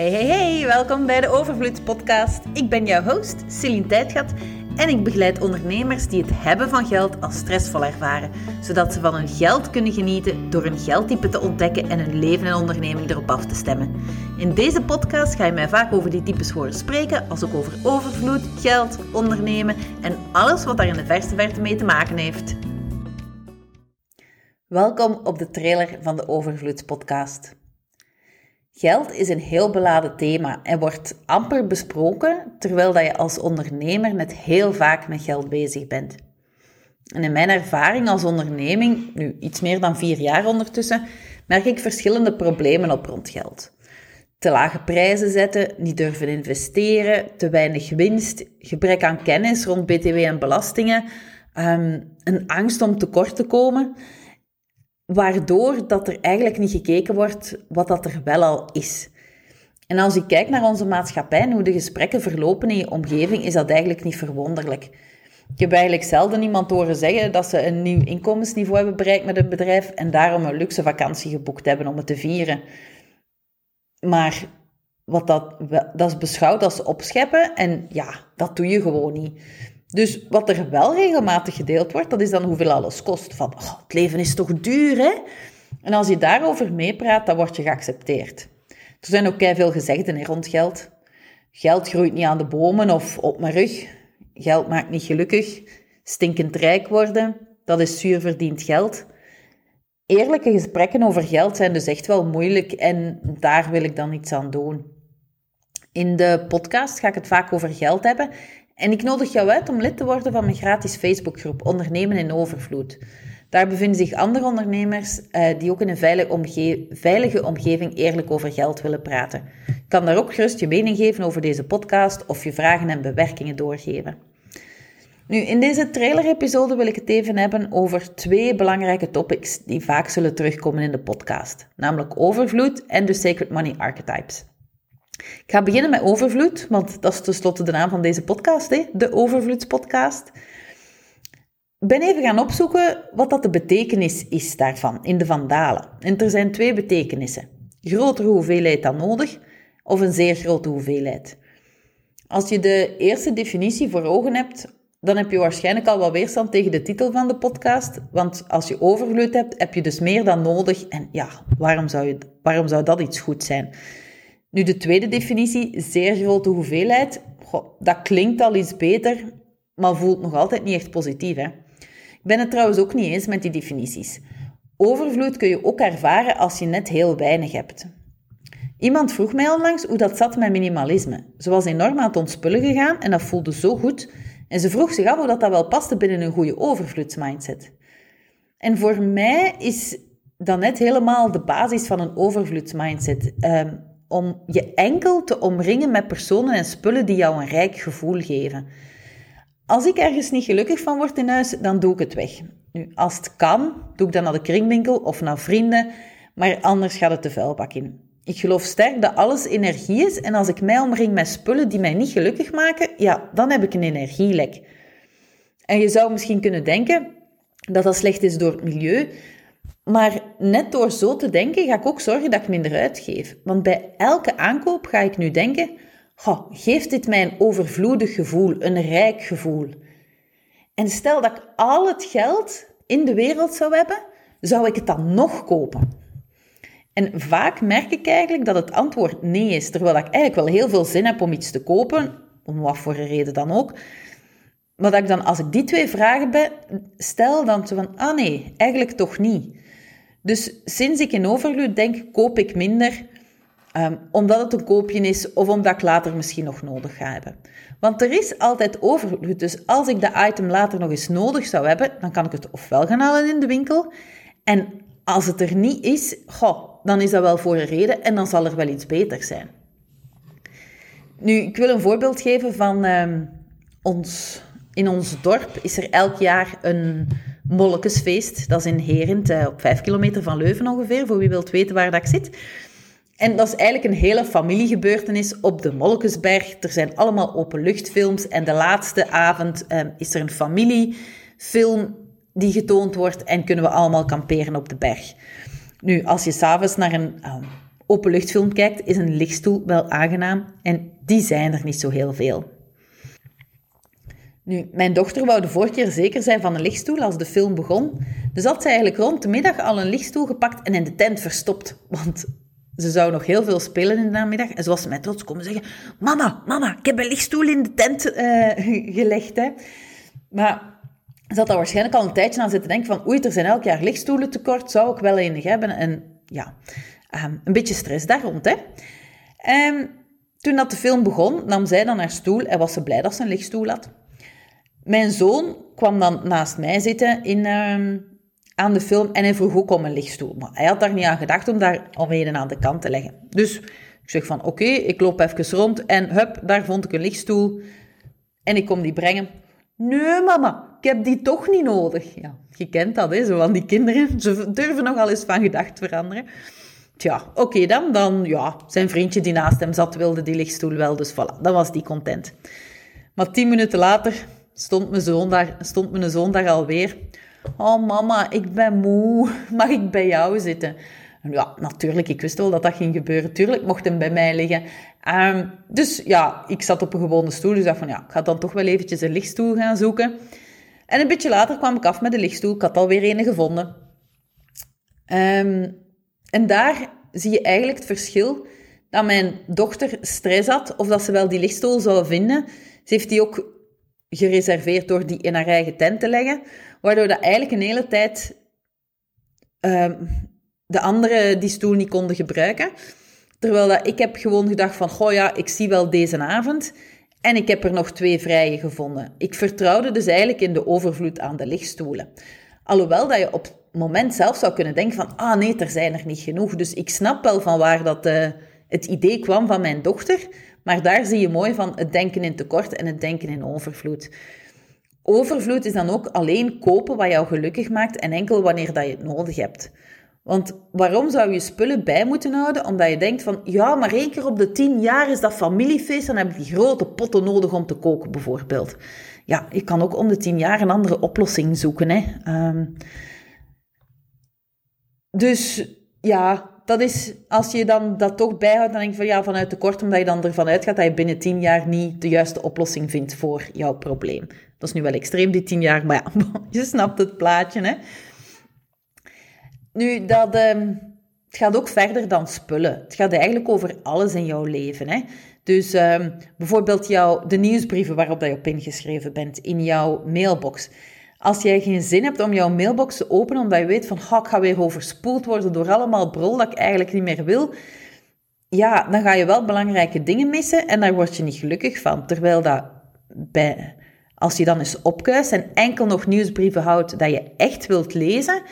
Hey, hey, hey, welkom bij de Overvloed Podcast. Ik ben jouw host, Celine Tijdgat, en ik begeleid ondernemers die het hebben van geld als stressvol ervaren, zodat ze van hun geld kunnen genieten door hun geldtype te ontdekken en hun leven en onderneming erop af te stemmen. In deze podcast ga je mij vaak over die types horen spreken, als ook over overvloed, geld, ondernemen en alles wat daar in de verste verte mee te maken heeft. Welkom op de trailer van de Overvloed Podcast. Geld is een heel beladen thema en wordt amper besproken, terwijl dat je als ondernemer net heel vaak met geld bezig bent. En in mijn ervaring als onderneming, nu iets meer dan vier jaar ondertussen, merk ik verschillende problemen op rond geld. Te lage prijzen zetten, niet durven investeren, te weinig winst, gebrek aan kennis rond BTW en belastingen, um, een angst om tekort te komen waardoor dat er eigenlijk niet gekeken wordt wat dat er wel al is. En als je kijkt naar onze maatschappij en hoe de gesprekken verlopen in je omgeving, is dat eigenlijk niet verwonderlijk. Ik heb eigenlijk zelden iemand horen zeggen dat ze een nieuw inkomensniveau hebben bereikt met een bedrijf en daarom een luxe vakantie geboekt hebben om het te vieren. Maar wat dat, dat is beschouwd als opscheppen en ja, dat doe je gewoon niet. Dus wat er wel regelmatig gedeeld wordt, dat is dan hoeveel alles kost. Van, oh, het leven is toch duur, hè? En als je daarover meepraat, dan word je geaccepteerd. Er zijn ook veel gezegden rond geld. Geld groeit niet aan de bomen of op mijn rug. Geld maakt niet gelukkig. Stinkend rijk worden, dat is zuur verdiend geld. Eerlijke gesprekken over geld zijn dus echt wel moeilijk en daar wil ik dan iets aan doen. In de podcast ga ik het vaak over geld hebben en ik nodig jou uit om lid te worden van mijn gratis Facebookgroep Ondernemen in Overvloed. Daar bevinden zich andere ondernemers uh, die ook in een veilige, omge veilige omgeving eerlijk over geld willen praten. Je kan daar ook gerust je mening geven over deze podcast of je vragen en bewerkingen doorgeven. Nu, in deze trailer-episode wil ik het even hebben over twee belangrijke topics die vaak zullen terugkomen in de podcast, namelijk overvloed en de Sacred Money Archetypes. Ik ga beginnen met overvloed, want dat is tenslotte de naam van deze podcast, hè? de Overvloedspodcast. Ik ben even gaan opzoeken wat dat de betekenis is daarvan in de vandalen. En er zijn twee betekenissen. Grotere hoeveelheid dan nodig of een zeer grote hoeveelheid. Als je de eerste definitie voor ogen hebt, dan heb je waarschijnlijk al wat weerstand tegen de titel van de podcast. Want als je overvloed hebt, heb je dus meer dan nodig. En ja, waarom zou, je, waarom zou dat iets goed zijn? Nu, de tweede definitie, zeer grote hoeveelheid, dat klinkt al iets beter, maar voelt nog altijd niet echt positief. Hè? Ik ben het trouwens ook niet eens met die definities. Overvloed kun je ook ervaren als je net heel weinig hebt. Iemand vroeg mij onlangs hoe dat zat met minimalisme. Ze was enorm aan het ontspullen gegaan en dat voelde zo goed. En ze vroeg zich af hoe dat, dat wel paste binnen een goede overvloedsmindset. En voor mij is dat net helemaal de basis van een overvloedsmindset. Um, om je enkel te omringen met personen en spullen die jou een rijk gevoel geven. Als ik ergens niet gelukkig van word in huis, dan doe ik het weg. Nu, als het kan, doe ik dan naar de kringwinkel of naar vrienden, maar anders gaat het de vuilbak in. Ik geloof sterk dat alles energie is en als ik mij omring met spullen die mij niet gelukkig maken, ja, dan heb ik een energielek. En je zou misschien kunnen denken dat dat slecht is door het milieu, maar net door zo te denken ga ik ook zorgen dat ik minder uitgeef. Want bij elke aankoop ga ik nu denken: geeft dit mij een overvloedig gevoel, een rijk gevoel? En stel dat ik al het geld in de wereld zou hebben, zou ik het dan nog kopen? En vaak merk ik eigenlijk dat het antwoord nee is, terwijl ik eigenlijk wel heel veel zin heb om iets te kopen, om wat voor een reden dan ook. Maar dat ik dan, als ik die twee vragen stel, dan zo van, ah nee, eigenlijk toch niet. Dus sinds ik in overvloed denk, koop ik minder, um, omdat het een koopje is of omdat ik later misschien nog nodig ga hebben. Want er is altijd overvloed. Dus als ik de item later nog eens nodig zou hebben, dan kan ik het ofwel gaan halen in de winkel. En als het er niet is, goh, dan is dat wel voor een reden en dan zal er wel iets beter zijn. Nu, ik wil een voorbeeld geven van um, ons. In ons dorp is er elk jaar een Molkesfeest. Dat is in Herent, eh, op vijf kilometer van Leuven ongeveer, voor wie wilt weten waar dat ik zit. En dat is eigenlijk een hele familiegebeurtenis op de Molkesberg. Er zijn allemaal openluchtfilms en de laatste avond ehm, is er een familiefilm die getoond wordt en kunnen we allemaal kamperen op de berg. Nu, als je s'avonds naar een um, openluchtfilm kijkt, is een lichtstoel wel aangenaam en die zijn er niet zo heel veel. Nu, mijn dochter wou de vorige keer zeker zijn van een lichtstoel als de film begon. Dus had ze eigenlijk rond de middag al een lichtstoel gepakt en in de tent verstopt. Want ze zou nog heel veel spelen in de namiddag. En ze was mij trots komen zeggen... Mama, mama, ik heb een lichtstoel in de tent uh, gelegd. Hè. Maar ze had daar waarschijnlijk al een tijdje aan zitten denken van... Oei, er zijn elk jaar lichtstoelen tekort. Zou ik wel enig hebben? En ja, um, een beetje stress daar rond. Hè. Um, toen dat de film begon, nam zij dan haar stoel en was ze blij dat ze een lichtstoel had. Mijn zoon kwam dan naast mij zitten in, uh, aan de film en hij vroeg ook om een lichtstoel. Maar hij had daar niet aan gedacht om daar omheen aan de kant te leggen. Dus ik zeg van oké, ik loop even rond en hup, daar vond ik een lichtstoel. En ik kom die brengen. Nee mama, ik heb die toch niet nodig. Ja, je kent dat hè, zo van die kinderen. Ze durven nogal eens van gedacht veranderen. Tja, oké dan, dan ja, zijn vriendje die naast hem zat wilde die lichtstoel wel, dus voilà, dan was die content. Maar tien minuten later stond mijn zoon daar, stond mijn zoon daar alweer. Oh mama, ik ben moe. Mag ik bij jou zitten? Ja, natuurlijk, ik wist wel dat dat ging gebeuren. Tuurlijk mocht hem bij mij liggen. Ehm, dus ja, ik zat op een gewone stoel. Dus dacht van, ja, ik ga dan toch wel eventjes een lichtstoel gaan zoeken. En een beetje later kwam ik af met de lichtstoel. Ik had alweer een gevonden. Um, en daar zie je eigenlijk het verschil dat mijn dochter stress had of dat ze wel die lichtstoel zou vinden. Ze heeft die ook gereserveerd door die in haar eigen tent te leggen, waardoor dat eigenlijk een hele tijd uh, de anderen die stoel niet konden gebruiken. Terwijl dat ik heb gewoon gedacht van, goh ja, ik zie wel deze avond. En ik heb er nog twee vrije gevonden. Ik vertrouwde dus eigenlijk in de overvloed aan de lichtstoelen. Alhoewel dat je op het moment zelf zou kunnen denken van, ah nee, er zijn er niet genoeg. Dus ik snap wel van waar dat uh, het idee kwam van mijn dochter. Maar daar zie je mooi van het denken in tekort en het denken in overvloed. Overvloed is dan ook alleen kopen wat jou gelukkig maakt en enkel wanneer dat je het nodig hebt. Want waarom zou je spullen bij moeten houden? Omdat je denkt van, ja, maar één keer op de tien jaar is dat familiefeest, dan heb ik die grote potten nodig om te koken, bijvoorbeeld. Ja, je kan ook om de tien jaar een andere oplossing zoeken. Hè. Um, dus ja, dat is, als je dan dat toch bijhoudt, dan denk je van ja, vanuit tekort, omdat je dan ervan uitgaat dat je binnen tien jaar niet de juiste oplossing vindt voor jouw probleem. Dat is nu wel extreem, die tien jaar, maar ja, je snapt het plaatje, hè. Nu, dat, um, het gaat ook verder dan spullen. Het gaat eigenlijk over alles in jouw leven, hè. Dus um, bijvoorbeeld jouw, de nieuwsbrieven waarop dat je op ingeschreven bent, in jouw mailbox. Als jij geen zin hebt om jouw mailbox te openen, omdat je weet van, ik ga weer overspoeld worden door allemaal brol dat ik eigenlijk niet meer wil, ja, dan ga je wel belangrijke dingen missen en daar word je niet gelukkig van. Terwijl dat bij, als je dan eens opkuist en enkel nog nieuwsbrieven houdt dat je echt wilt lezen,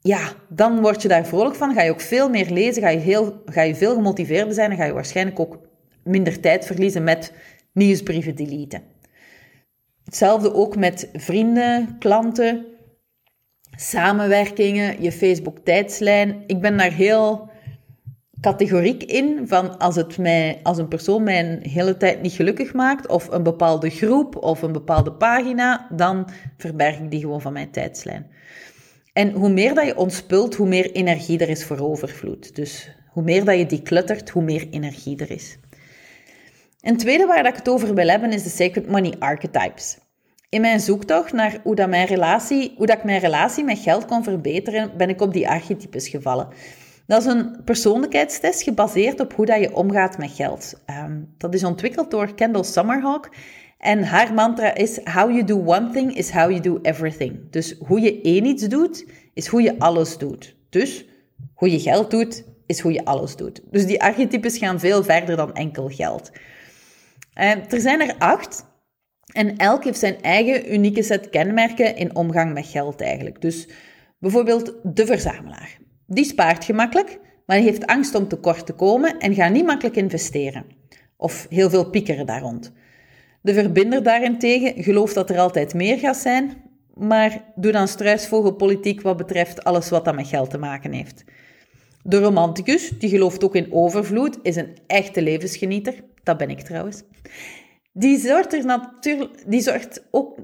ja, dan word je daar vrolijk van. Ga je ook veel meer lezen, ga je, heel, ga je veel gemotiveerder zijn en ga je waarschijnlijk ook minder tijd verliezen met nieuwsbrieven deleten. Hetzelfde ook met vrienden, klanten, samenwerkingen, je Facebook-tijdslijn. Ik ben daar heel categoriek in van als, het mij, als een persoon mij hele tijd niet gelukkig maakt, of een bepaalde groep of een bepaalde pagina, dan verberg ik die gewoon van mijn tijdslijn. En hoe meer dat je ontspult, hoe meer energie er is voor overvloed. Dus hoe meer dat je die cluttert, hoe meer energie er is. Een tweede waar ik het over wil hebben is de Sacred Money Archetypes. In mijn zoektocht naar hoe, dat mijn relatie, hoe dat ik mijn relatie met geld kon verbeteren, ben ik op die archetypes gevallen. Dat is een persoonlijkheidstest gebaseerd op hoe dat je omgaat met geld. Um, dat is ontwikkeld door Kendall Summerhawk. En haar mantra is: How you do one thing is how you do everything. Dus hoe je één iets doet, is hoe je alles doet. Dus hoe je geld doet, is hoe je alles doet. Dus die archetypes gaan veel verder dan enkel geld. Uh, er zijn er acht. En elk heeft zijn eigen unieke set kenmerken in omgang met geld eigenlijk. Dus bijvoorbeeld de verzamelaar. Die spaart gemakkelijk, maar heeft angst om tekort te komen en gaat niet makkelijk investeren. Of heel veel piekeren daar rond. De verbinder daarentegen gelooft dat er altijd meer gaat zijn, maar doet dan struisvogelpolitiek wat betreft alles wat dat met geld te maken heeft. De romanticus, die gelooft ook in overvloed, is een echte levensgenieter. Dat ben ik trouwens. Die zorgt er natuurlijk, die zorgt ook,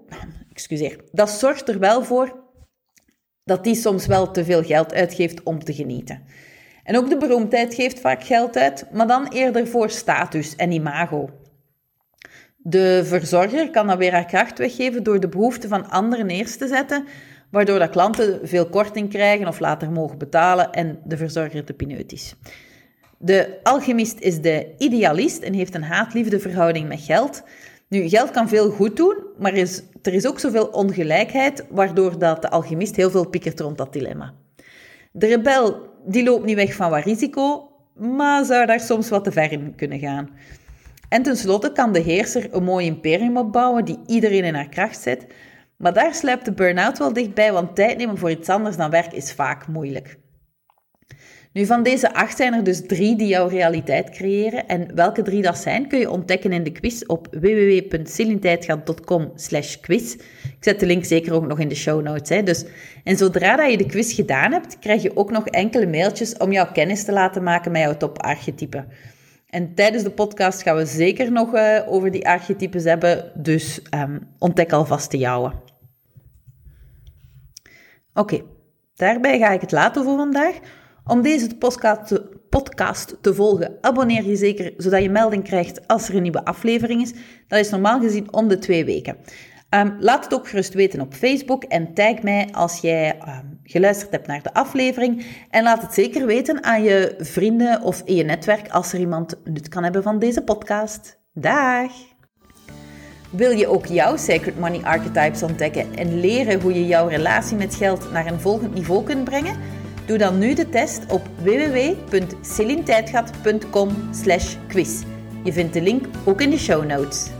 excuseer, dat zorgt er wel voor dat die soms wel te veel geld uitgeeft om te genieten. En ook de beroemdheid geeft vaak geld uit, maar dan eerder voor status en imago. De verzorger kan dan weer haar kracht weggeven door de behoeften van anderen eerst te zetten, waardoor dat klanten veel korting krijgen of later mogen betalen en de verzorger de pineut is. De alchemist is de idealist en heeft een haat-liefde verhouding met geld. Nu, geld kan veel goed doen, maar er is, er is ook zoveel ongelijkheid, waardoor dat de alchemist heel veel pikkert rond dat dilemma. De rebel die loopt niet weg van wat risico, maar zou daar soms wat te ver in kunnen gaan. En tenslotte kan de heerser een mooi imperium opbouwen die iedereen in haar kracht zet, maar daar sluipt de burn-out wel dichtbij, want tijd nemen voor iets anders dan werk is vaak moeilijk. Nu, van deze acht zijn er dus drie die jouw realiteit creëren. En welke drie dat zijn, kun je ontdekken in de quiz op www.celintijdgat.com quiz. Ik zet de link zeker ook nog in de show notes. Hè. Dus, en zodra dat je de quiz gedaan hebt, krijg je ook nog enkele mailtjes om jouw kennis te laten maken met jouw toparchetype. En tijdens de podcast gaan we zeker nog uh, over die archetypes hebben, dus um, ontdek alvast de jouwe. Oké, daarbij ga ik het laten voor vandaag. Om deze podcast te volgen, abonneer je zeker zodat je melding krijgt als er een nieuwe aflevering is. Dat is normaal gezien om de twee weken. Um, laat het ook gerust weten op Facebook en tag mij als jij um, geluisterd hebt naar de aflevering. En laat het zeker weten aan je vrienden of in je netwerk als er iemand nut kan hebben van deze podcast. Dag! Wil je ook jouw Sacred Money Archetypes ontdekken en leren hoe je jouw relatie met geld naar een volgend niveau kunt brengen? Doe dan nu de test op www.celintijdgat.com quiz. Je vindt de link ook in de show notes.